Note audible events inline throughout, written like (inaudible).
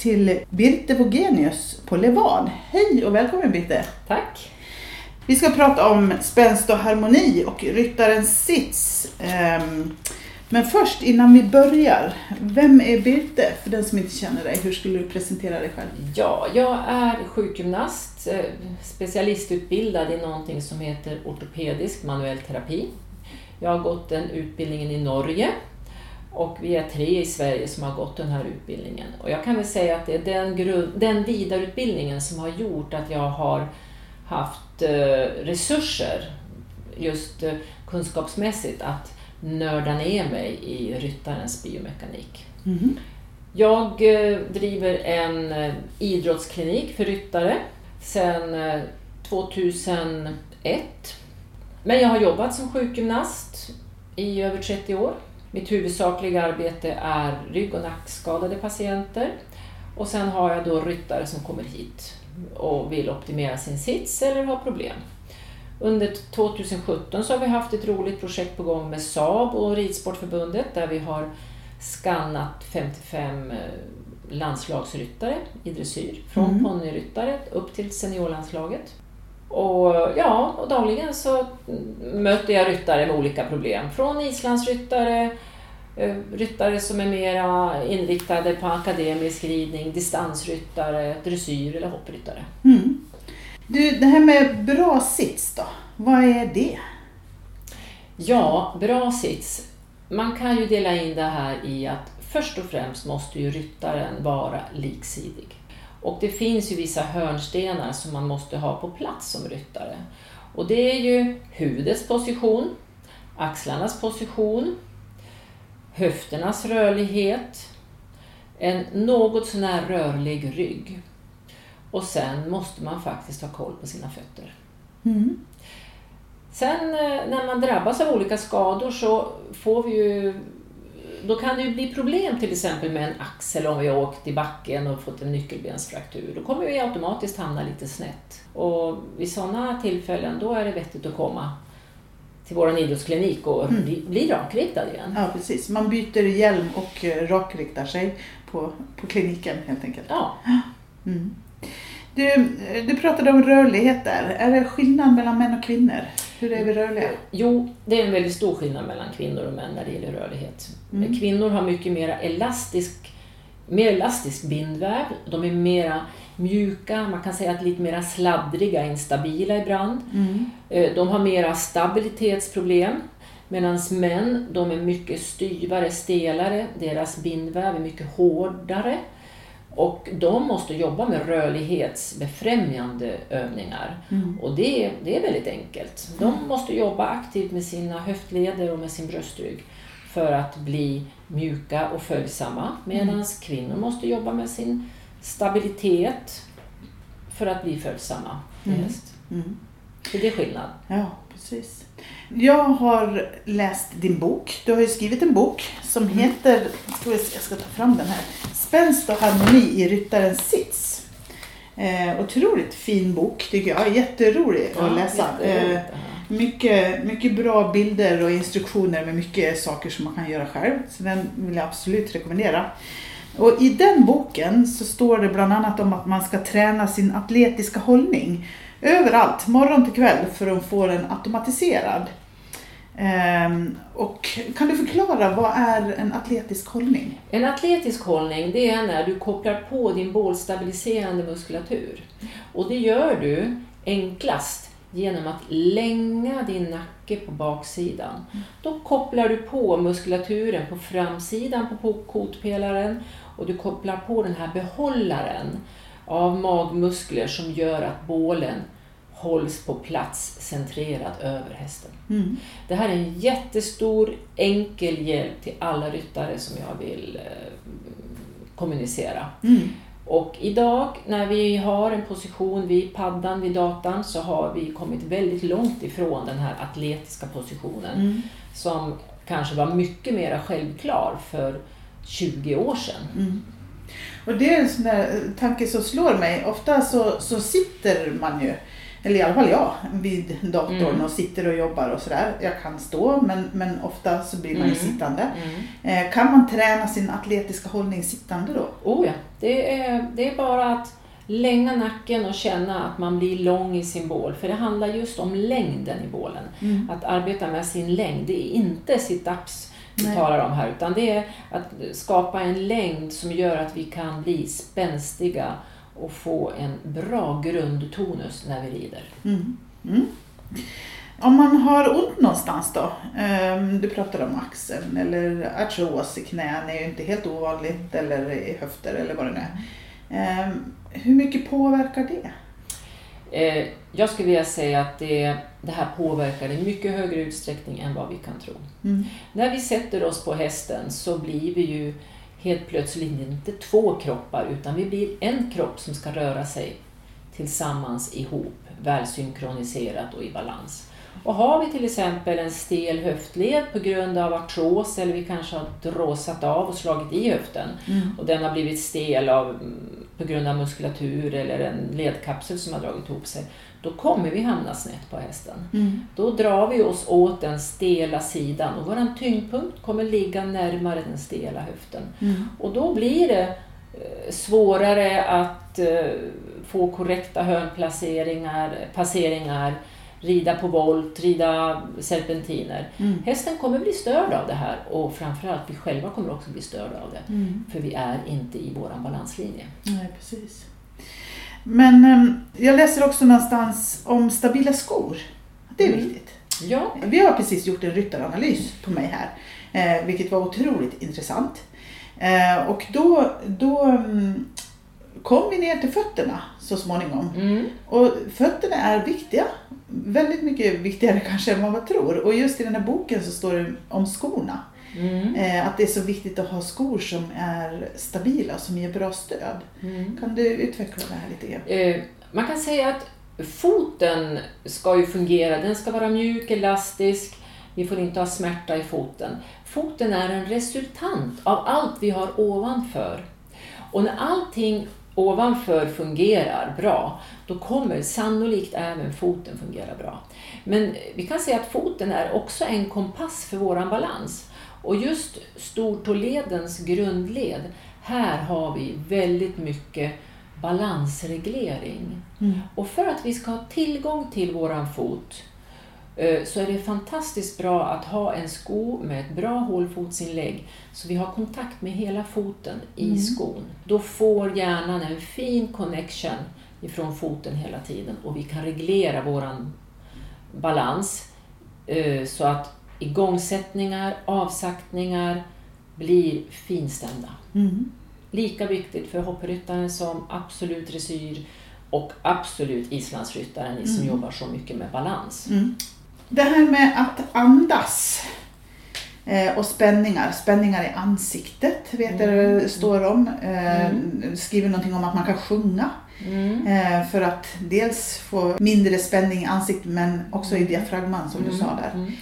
till Birte Vogenius på Levad. Hej och välkommen Birte! Tack! Vi ska prata om spänst och harmoni och ryttarens sits. Ehm, men först innan vi börjar, vem är Birte? För den som inte känner dig, hur skulle du presentera dig själv? Ja, jag är sjukgymnast, eh, specialistutbildad i någonting som heter ortopedisk manuell terapi. Jag har gått den utbildningen i Norge och vi är tre i Sverige som har gått den här utbildningen. Och jag kan väl säga att det är den, grund, den vidareutbildningen som har gjort att jag har haft eh, resurser, just eh, kunskapsmässigt, att nörda ner mig i ryttarens biomekanik. Mm. Jag eh, driver en idrottsklinik för ryttare sedan eh, 2001. Men jag har jobbat som sjukgymnast i över 30 år. Mitt huvudsakliga arbete är rygg och nackskadade patienter. Och sen har jag då ryttare som kommer hit och vill optimera sin sits eller har problem. Under 2017 så har vi haft ett roligt projekt på gång med Saab och Ridsportförbundet där vi har skannat 55 landslagsryttare i dressyr. Från Mm. ponnyryttare upp till seniorlandslaget. Och ja, och dagligen så möter jag ryttare med olika problem. Från islandsryttare, eh, ryttare som är mera inriktade på akademisk ridning, distansryttare, dressyr eller hoppryttare. Mm. Du, det här med bra sits då, vad är det? Ja, bra sits. Man kan ju dela in det här i att först och främst måste ju ryttaren vara liksidig. Och det finns ju vissa hörnstenar som man måste ha på plats som ryttare. Och det är ju huvudets position, axlarnas position, höfternas rörlighet, en något sånär rörlig rygg. Och sen måste man faktiskt ha koll på sina fötter. Mm. Sen eh, när man drabbas av olika skador så får vi ju då kan det ju bli problem till exempel med en axel om vi har åkt i backen och fått en nyckelbensfraktur. Då kommer vi automatiskt hamna lite snett. Och vid sådana tillfällen då är det vettigt att komma till vår idrottsklinik och Mm. bli, bli rakriktad igen. Ja, precis. Man byter hjälm och eh, rakriktar sig på, på kliniken helt enkelt. Ja, Mm. Du, du pratade om rörlighet där. Är det skillnad mellan män och kvinnor? Hur är vi rörliga? Jo, det är en väldigt stor skillnad mellan kvinnor och män när det gäller rörlighet. Mm. Kvinnor har mycket mer elastisk, mer elastisk bindväv. De är mera mjuka, man kan säga att lite mer sladdriga, instabila ibland. Mm. Eh, De har mera stabilitetsproblem. Medan män, de är mycket styvare, stelare. Deras bindväv är mycket hårdare. Och de måste jobba med rörlighetsbefrämjande övningar. Mm. Och det, är- det är väldigt enkelt. De måste jobba aktivt med sina höftleder och med sin bröstrygg för att bli mjuka och följsamma. Medan kvinnor måste jobba med sin stabilitet för att bli följsamma Mm. Mm. Så det är skillnad. Ja, precis. Jag har läst din bok. Du har ju skrivit en bok som heter, ska se, jag ska ta fram den här, Spänst och harmoni i ryttarens sits. Eh, otroligt fin bok tycker jag, jätterolig att läsa. Eh, mycket, mycket bra bilder och instruktioner med mycket saker som man kan göra själv. Så den vill jag absolut rekommendera. Och I den boken så står det bland annat om att man ska träna sin atletiska hållning överallt, morgon till kväll, för att få den automatiserad. Ehm, och kan du förklara, vad är en atletisk hållning? En atletisk hållning det är när du kopplar på din bålstabiliserande muskulatur. Och det gör du enklast genom att länga din nacke på baksidan. Då kopplar du på muskulaturen på framsidan på kotpelaren och du kopplar på den här behållaren av magmuskler som gör att bålen hålls på plats centrerad över hästen. Mm. Det här är en jättestor, enkel hjälp till alla ryttare som jag vill eh, kommunicera. Mm. Och idag när vi har en position vid paddan, vid datan, så har vi kommit väldigt långt ifrån den här atletiska positionen Mm. som kanske var mycket mer självklar för 20 år sedan. Mm. Och det är en sån där tanke som slår mig. Ofta så, så sitter man ju, eller i alla fall jag, vid datorn Mm. och sitter och jobbar och sådär. Jag kan stå men, men ofta så blir man ju Mm. sittande. Mm. Eh, kan man träna sin atletiska hållning sittande då? Oh ja, det är, det är bara att länga nacken och känna att man blir lång i sin bål. För det handlar just om längden i bålen. Mm. Att arbeta med sin längd, det är inte sit-ups vi Nej. talar om här, utan det är att skapa en längd som gör att vi kan bli spänstiga och få en bra grundtonus när vi rider. Mm. Mm. Om man har ont någonstans då? Ehm, Du pratade om axeln eller artros i knän är ju inte helt ovanligt eller i höfter eller vad det nu är. Ehm, Hur mycket påverkar det? Eh, Jag skulle vilja säga att det, det här påverkar i mycket högre utsträckning än vad vi kan tro. Mm. När vi sätter oss på hästen så blir vi ju helt plötsligt inte två kroppar utan vi blir en kropp som ska röra sig tillsammans ihop, välsynkroniserat och i balans. Och har vi till exempel en stel höftled på grund av artros eller vi kanske har dråsat av och slagit i höften Mm. och den har blivit stel av, mm, på grund av muskulatur eller en ledkapsel som har dragit ihop sig, då kommer vi hamna snett på hästen. Mm. Då drar vi oss åt den stela sidan och vår tyngdpunkt kommer ligga närmare den stela höften. Mm. Och då blir det eh, svårare att eh, få korrekta hörnplaceringar, passeringar, rida på volt, rida serpentiner. Mm. Hästen kommer bli störd av det här och framförallt vi själva kommer också bli störda av det. Mm. För vi är inte i våran balanslinje. Nej, precis. Men ehm, jag läser också någonstans om stabila skor. Det är Mm. viktigt. Ja, Vi har precis gjort en ryttaranalys på mig här, eh, vilket var otroligt intressant. Eh, och då, då mm, kom vi ner till fötterna så småningom. mm. Och fötterna är viktiga. Väldigt mycket viktigare (laughs) kanske än vad man tror. Och just i den här boken så står det om skorna. Mm. Eh, att det är så viktigt att ha skor som är stabila, som ger bra stöd. Mm. Kan du utveckla det här lite? Eh, man kan säga att foten ska ju fungera, den ska vara mjuk, elastisk, vi får inte ha smärta i foten. Foten är en resultant av allt vi har ovanför. Och när allting ovanför fungerar bra, då kommer sannolikt även foten fungera bra. Men vi kan säga att foten är också en kompass för våran balans. Och just stortåledens grundled, här har vi väldigt mycket balansreglering. Mm. Och för att vi ska ha tillgång till våran fot så är det fantastiskt bra att ha en sko med ett bra hålfotsinlägg så vi har kontakt med hela foten i Mm. skon. Då får hjärnan en fin connection ifrån foten hela tiden och vi kan reglera våran balans eh, så att igångsättningar, avsaktningar blir finstämda. Mm. Lika viktigt för hoppryttaren som absolut dressyr och absolut islandsryttaren, ni som Mm. jobbar så mycket med balans. Mm. Det här med att andas eh, och spänningar, spänningar i ansiktet vet jag Mm. det står om. Eh, Mm. Skriver någonting om att man kan sjunga Mm. eh, för att dels få mindre spänning i ansiktet men också i diafragman som du sa där. Mm.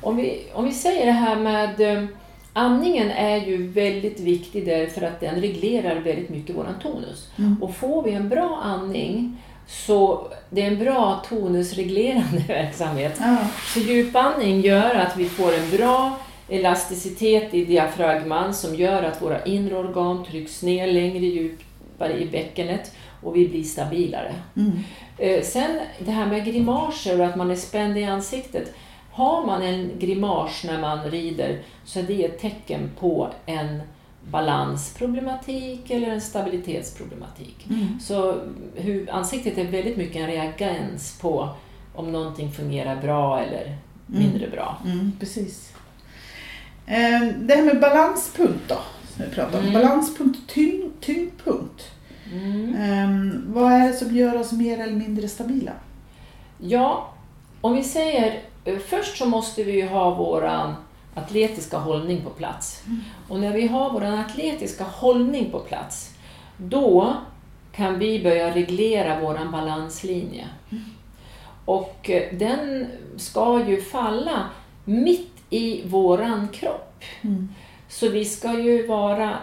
Om, vi, om vi säger det här med eh, andningen är ju väldigt viktig därför att den reglerar väldigt mycket våran tonus. Mm. Och får vi en bra andning så det är en bra tonusreglerande (laughs) verksamhet. Ja. Så djupandning gör att vi får en bra elasticitet i diafragman som gör att våra inre organ trycks ner längre djupare i bäckenet och vi blir stabilare. Mm. Eh, Sen det här med grimaser och att man är spänd i ansiktet. Har man en grimas när man rider så är det ett tecken på en balansproblematik eller en stabilitetsproblematik. Mm. Så hur, ansiktet är väldigt mycket en reagens på om någonting fungerar bra eller mindre bra. Mm, precis. Eh, det här med balanspunkt då, som vi pratade om. Mm. Balanspunkt tyng, tyngdpunkt. Mm. Eh, vad är det som gör oss mer eller mindre stabila? Ja, om vi säger eh, först så måste vi ju ha våran atletiska hållning på plats. Och när vi har vår atletiska hållning på plats, då kan vi börja reglera vår balanslinje. Och eh, den ska ju falla mitt i våran kropp. Mm. Så vi ska ju vara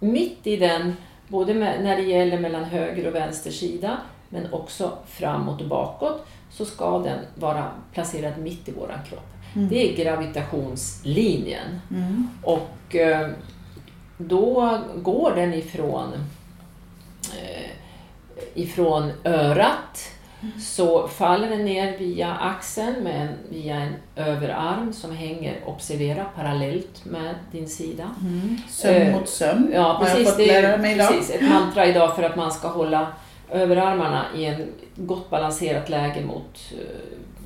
mitt i den, både när det gäller mellan höger och vänster sida, men också framåt och bakåt, så ska den vara placerad mitt i våran kropp. Mm. Det är gravitationslinjen. Mm. Och eh, då går den ifrån, eh, ifrån örat så faller den ner via axeln med en, via en överarm som hänger, observera, parallellt med din sida. Mm. Söm Eh, mot söm Ja, har jag precis. fått lära är mig idag. precis, ett mantra idag för att man ska hålla överarmarna i en gott balanserat läge mot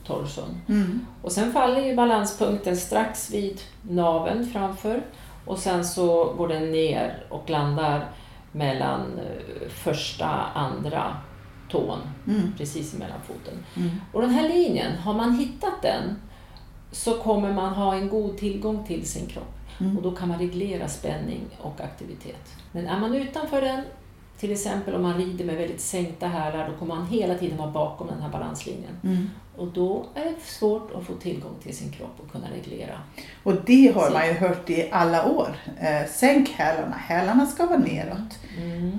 torson. Mm. Och sen faller ju balanspunkten strax vid naveln framför och sen så går den ner och landar mellan eh, första andra tån, Mm. precis mellan foten. Mm. Och den här linjen, har man hittat den så kommer man ha en god tillgång till sin kropp Mm. och då kan man reglera spänning och aktivitet. Men är man utanför den, till exempel om man rider med väldigt sänkta hälar, då kommer man hela tiden vara bakom den här balanslinjen. Mm. Och då är det svårt att få tillgång till sin kropp och kunna reglera. Och det har man ju hört i alla år. Eh, sänk hälarna, hälarna ska vara neråt.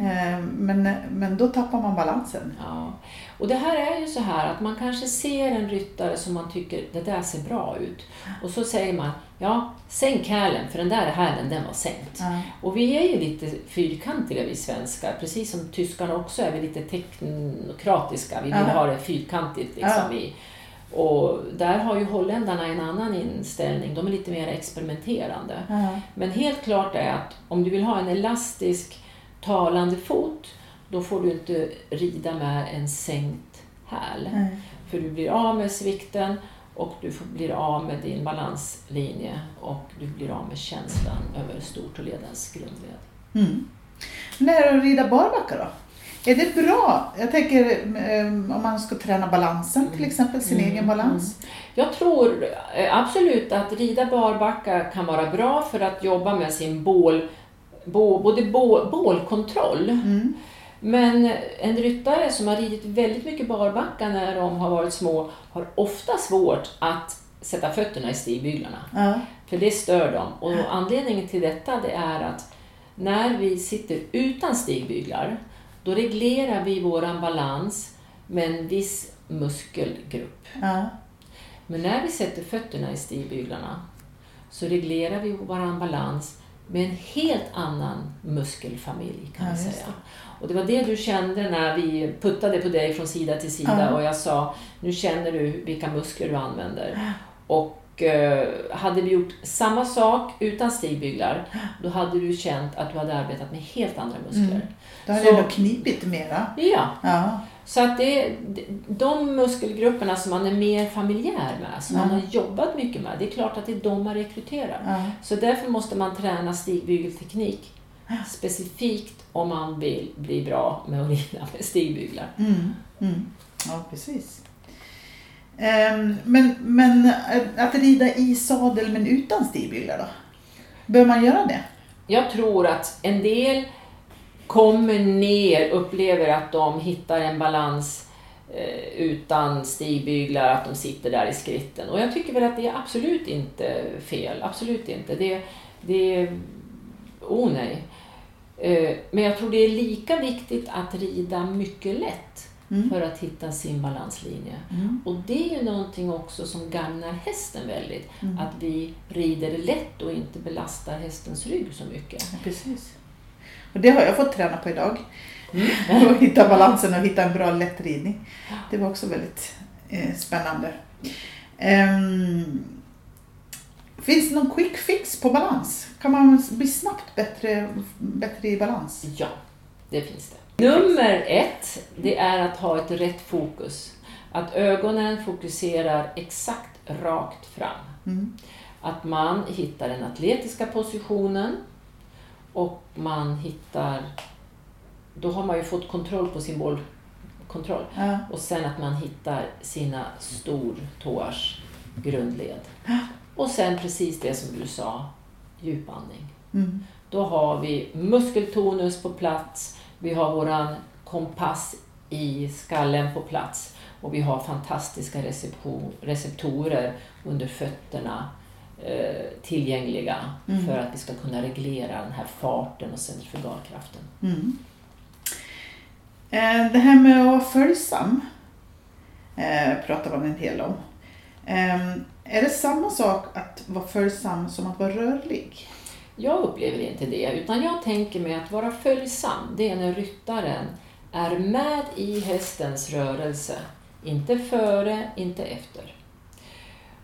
Eh, men, men då tappar man balansen. Ja. Och det här är ju så här att man kanske ser en ryttare som man tycker, det där ser bra ut. Och så säger man, ja, sänk hälen, för den där hälen, den var sänkt. Ja. Och vi är ju lite fyrkantiga vi svenskar, precis som tyskarna också är vi lite teknokratiska. Vi vill Ja. ha det fyrkantigt. Liksom. Ja. Och där har ju holländarna en annan inställning, de är lite mer experimenterande. Ja. Men helt klart är att om du vill ha en elastisk talande fot, då får du inte rida med en sänkt häl. Nej. För du blir av med svikten och du blir av med din balanslinje och du blir av med känslan över stortåledens grundled. Mm. När att rida barbacka då? Är det bra? Jag tänker eh, om man ska träna balansen till exempel, sin Mm, egen balans. Jag tror eh, absolut att rida barbacka kan vara bra för att jobba med sin bål, bå, både bå, bålkontroll Mm. Men en ryttare som har ridit väldigt mycket barbacka när de har varit små har ofta svårt att sätta fötterna i stigbyglarna. Ja. För det stör dem. Och anledningen till detta det är att när vi sitter utan stigbyglar då reglerar vi våran balans med en viss muskelgrupp. Ja. Men när vi sätter fötterna i stigbyglarna så reglerar vi vår balans med en helt annan muskelfamilj kan Ja, man just säga. Och det var det du kände när vi puttade på dig från sida till sida Ja. och jag sa nu känner du vilka muskler du använder. Och hade vi gjort samma sak utan stigbyglar då hade du känt att du hade arbetat med helt andra muskler. Mm. Då har Så- nog knipit mera. Ja, Ja. så att det de muskelgrupperna som man är mer familjär med, som man Ja. har jobbat mycket med, det är klart att det är de man rekryterar. Ja. Så därför måste man träna stigbygelteknik specifikt om man vill bli bra med att rida med stigbyglar. Mm. Mm. ja, precis. Ehm, men, men eh, att- rida i sadel men utan stigbyglar då? Bör man göra det? Jag tror att en del kommer ner, upplever att de hittar en balans eh, utan stigbyglar, att de sitter där i skritten. Och jag tycker väl att det är absolut inte fel, absolut inte. Det, det är... Oh nej. Eh, men jag tror det är lika viktigt att rida mycket lätt Mm. för att hitta sin balanslinje. Mm. Och det är ju någonting också som gagnar hästen väldigt. Mm. Att vi rider lätt och inte belastar hästens rygg så mycket. Ja, precis. Och det har jag fått träna på idag. Mm. (laughs) och hitta balansen och hitta en bra lättridning. Det var också väldigt eh, spännande. Ehm, finns det någon quick fix på balans? Kan man bli snabbt bättre, bättre i balans? Ja, det finns det. Nummer ett, det är att ha ett rätt fokus. Att ögonen fokuserar exakt rakt fram. Mm. Att man hittar den atletiska positionen och man hittar... Då har man ju fått kontroll på sin bollkontroll. Ja. Och sen att man hittar sina stortåars grundled. Och sen precis det som du sa, djupandning. Mm. Då har vi muskeltonus på plats, vi har våran kompass i skallen på plats och vi har fantastiska receptorer under fötterna eh, tillgängliga Mm. för att vi ska kunna reglera den här farten och centrifugalkraften. Mm. Eh, Det här med att vara följsam eh, pratar man en del om. Eh, Är det samma sak att vara följsam som att vara rörlig? Jag upplever inte det, utan jag tänker mig att vara följsam, det är när ryttaren är med i hästens rörelse. Inte före, inte efter.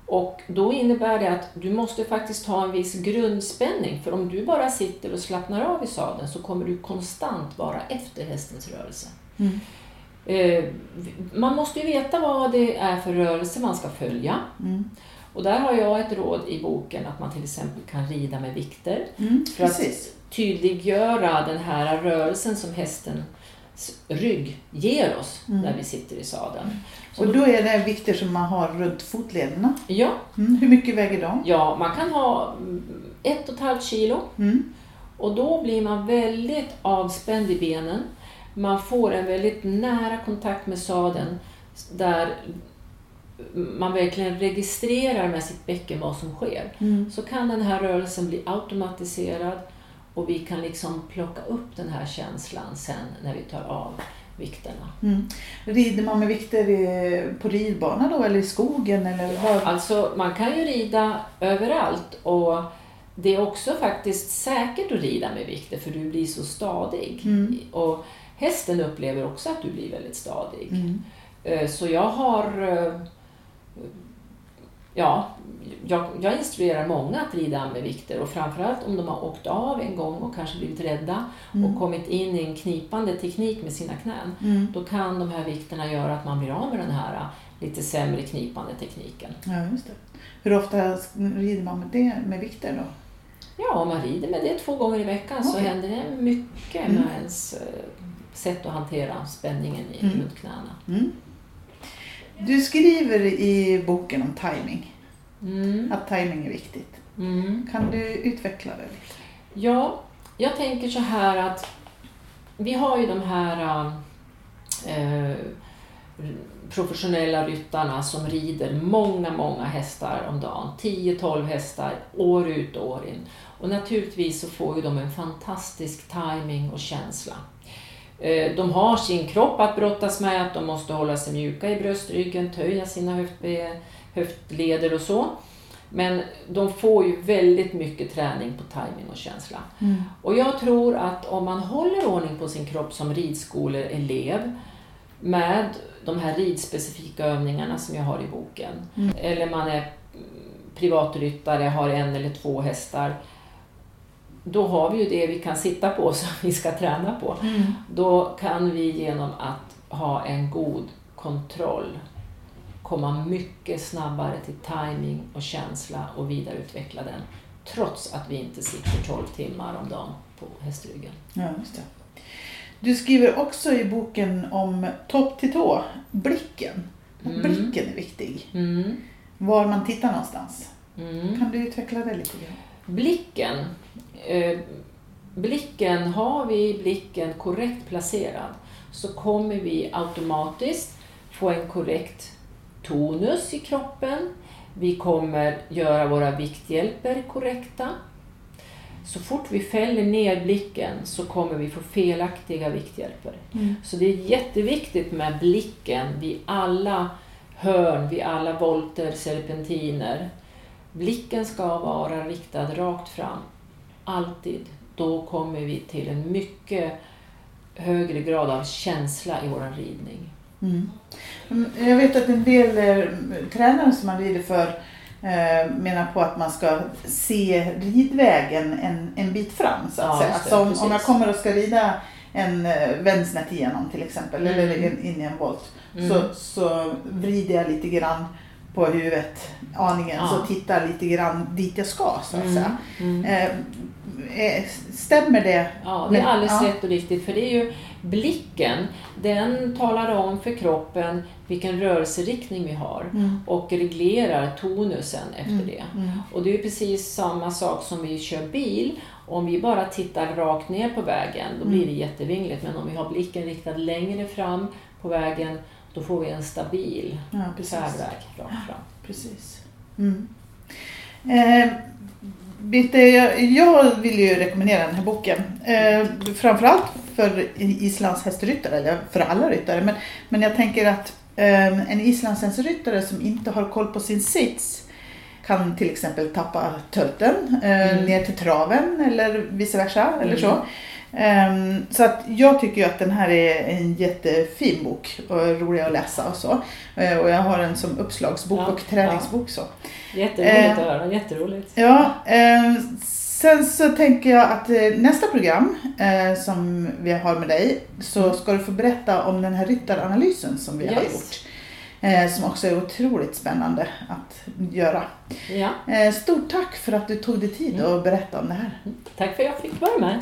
Och då innebär det att du måste faktiskt ha en viss grundspänning, för om du bara sitter och slappnar av i sadeln så kommer du konstant vara efter hästens rörelse. Mm. Eh, Man måste ju veta vad det är för rörelse man ska följa. Mm. Och där har jag ett råd i boken att man till exempel kan rida med vikter. Mm, För att precis. tydliggöra den här rörelsen som hästens rygg ger oss Mm. när vi sitter i sadeln. Så Och då är det vikter som man har runt fotlederna. Ja, Mm. Hur mycket väger de? ja, man kan ha mm, ett och ett halvt kilo Mm. och då blir man väldigt avspänd i benen. Man får en väldigt nära kontakt med sadeln där man verkligen registrerar med sitt bäcken vad som sker. Mm. så kan den här rörelsen bli automatiserad och vi kan liksom plocka upp den här känslan sen när vi tar av vikterna. Mm. Rider man med vikter på ridbana då eller i skogen? Eller vad? Alltså man kan ju rida överallt och det är också faktiskt säkert att rida med vikter för du blir så stadig. Mm. Och hästen upplever också att du blir väldigt stadig. Mm. Eh, Så jag har... Ja, jag, jag instruerar många att rida med vikter och framförallt om de har åkt av en gång och kanske blivit rädda Mm. och kommit in i en knipande teknik med sina knän. Mm. Då kan de här vikterna göra att man blir av med den här eh, lite sämre knipande tekniken. Ja, just det. Hur ofta rider man med det med vikter då? Ja, om man rider med det två gånger i veckan så Okej. händer det mycket Mm. med ens eh, sätt att hantera spänningen i, Mm. runt knäna. Du skriver i boken om timing, Mm. att timing är viktigt. Mm. Kan du utveckla det lite? Ja, jag tänker så här att vi har ju de här eh, professionella ryttarna som rider många, många hästar om dagen. 10-12 hästar år ut och år in. Och naturligtvis så får ju de en fantastisk timing och känsla. Eh, De har sin kropp att brottas med, att de måste hålla sig mjuka i bröstryggen, töja sina höftleder och så. Men de får ju väldigt mycket träning på timing och känsla. Mm. Och jag tror att om man håller ordning på sin kropp som ridskoleelev med de här ridspecifika övningarna som jag har i boken. Mm. Eller man är privatryttare, har en eller två hästar. Då har vi ju det vi kan sitta på (laughs) som vi ska träna på. Mm. Då kan vi genom att ha en god kontroll komma mycket snabbare till timing och känsla och vidareutveckla den. Trots att vi inte sitter 12 timmar om dagen på hästryggen. Ja, just. Du skriver också i boken om topp till tå, blicken. Mm. Blicken är viktig. Mm. Var man tittar någonstans. Mm. Kan du utveckla det lite grann? Blicken. Eh, blicken, har vi blicken korrekt placerad så kommer vi automatiskt få en korrekt tonus i kroppen. Vi kommer göra våra vikthjälper korrekta. Så fort vi fäller ner blicken så kommer vi få felaktiga vikthjälper. Mm. Så det är jätteviktigt med blicken vid alla hörn, vid alla volter, serpentiner. Blicken ska vara riktad rakt fram, alltid. Då kommer vi till en mycket högre grad av känsla i vår ridning. Mm. Mm, Jag vet att en del eh, tränare som man rider för eh, menar på att man ska se ridvägen en, en bit fram så att Ja, säga. just det, Så om, precis. om jag kommer och ska rida en eh, vändsnett igenom till exempel Mm. eller in, in i en volt Mm. så, så vrider jag lite grann på huvudet aningen Ja. så tittar lite grann dit jag ska så att Mm, säga. mm. Eh, stämmer det? Ja, det är alldeles ja. rätt och riktigt. För det är ju blicken, den talar om för kroppen vilken rörelseriktning vi har Mm. och reglerar tonusen efter Mm, det. mm. Och det är precis samma sak som vi kör bil. Om vi bara tittar rakt ner på vägen, då blir det jättevingligt. Men om vi har blicken riktad längre fram på vägen, då får vi en stabil Ja, färdväg rakt fram. Precis. Mm. Eh, jag, jag vill ju rekommendera den här boken. Eh, framförallt för Islands hästryttare, eller för alla ryttare. Men, men jag tänker att eh, en islandshästryttare som inte har koll på sin sits kan till exempel tappa tölten eh, Mm. ner till traven eller vice versa. Eller Mm. så. Ehm, så att jag tycker ju att den här är en jättefin bok och rolig att läsa och så. Eh, och jag har den som uppslagsbok Ja, och träningsbok så. Jätteroligt Eh. att höra, jätteroligt. Ja, eh, sen så tänker jag att eh, nästa program som vi har med dig så ska du få berätta om den här ryttaranalysen som vi har Yes. gjort. Eh, som också är otroligt spännande att göra. Ja, stort tack för att du tog dig tid att berätta om det här. tack för att jag fick vara med.